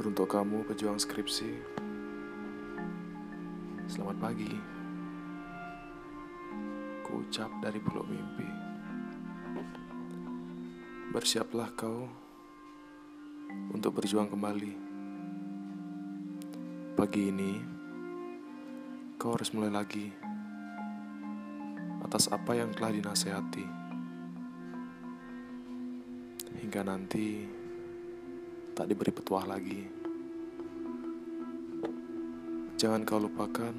Teruntuk kamu pejuang skripsi. Selamat pagi. Ku ucap dari pulau mimpi. Bersiaplah kau Untuk berjuang kembali. Pagi ini Kau harus mulai lagi Atas apa yang telah dinasehati. Hingga nanti tak diberi petuah lagi. Jangan kau lupakan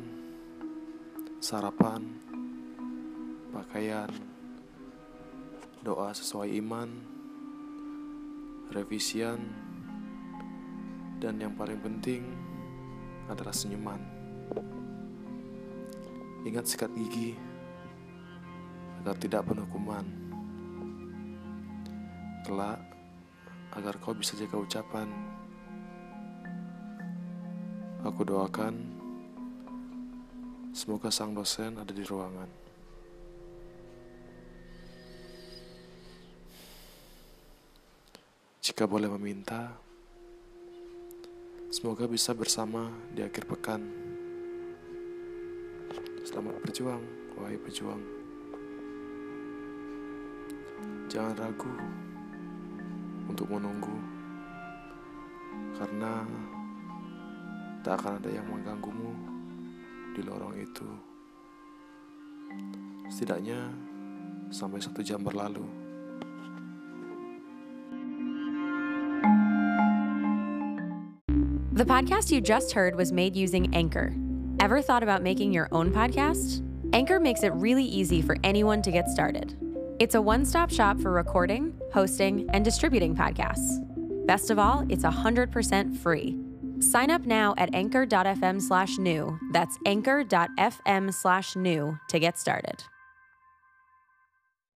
sarapan, pakaian, doa sesuai iman, revisian, dan yang paling penting adalah senyuman. Ingat sikat gigi agar tidak penuh kuman. Kelak, agar kau bisa jaga ucapan. Aku doakan semoga sang dosen ada di ruangan. Jika boleh meminta, semoga bisa bersama di akhir pekan. Selamat berjuang, wahai pejuang. Jangan ragu untuk menunggu karena tak akan ada yang mengganggumu di lorong itu setidaknya sampai satu jam berlalu The podcast you just heard was made using Anchor. Ever thought about making your own podcast? Anchor makes it really easy for anyone to get started. It's a one stop shop for recording, hosting, and distributing podcasts. Best of all, it's 100% free. Sign up now at anchor.fm slash new. That's anchor.fm slash new to get started.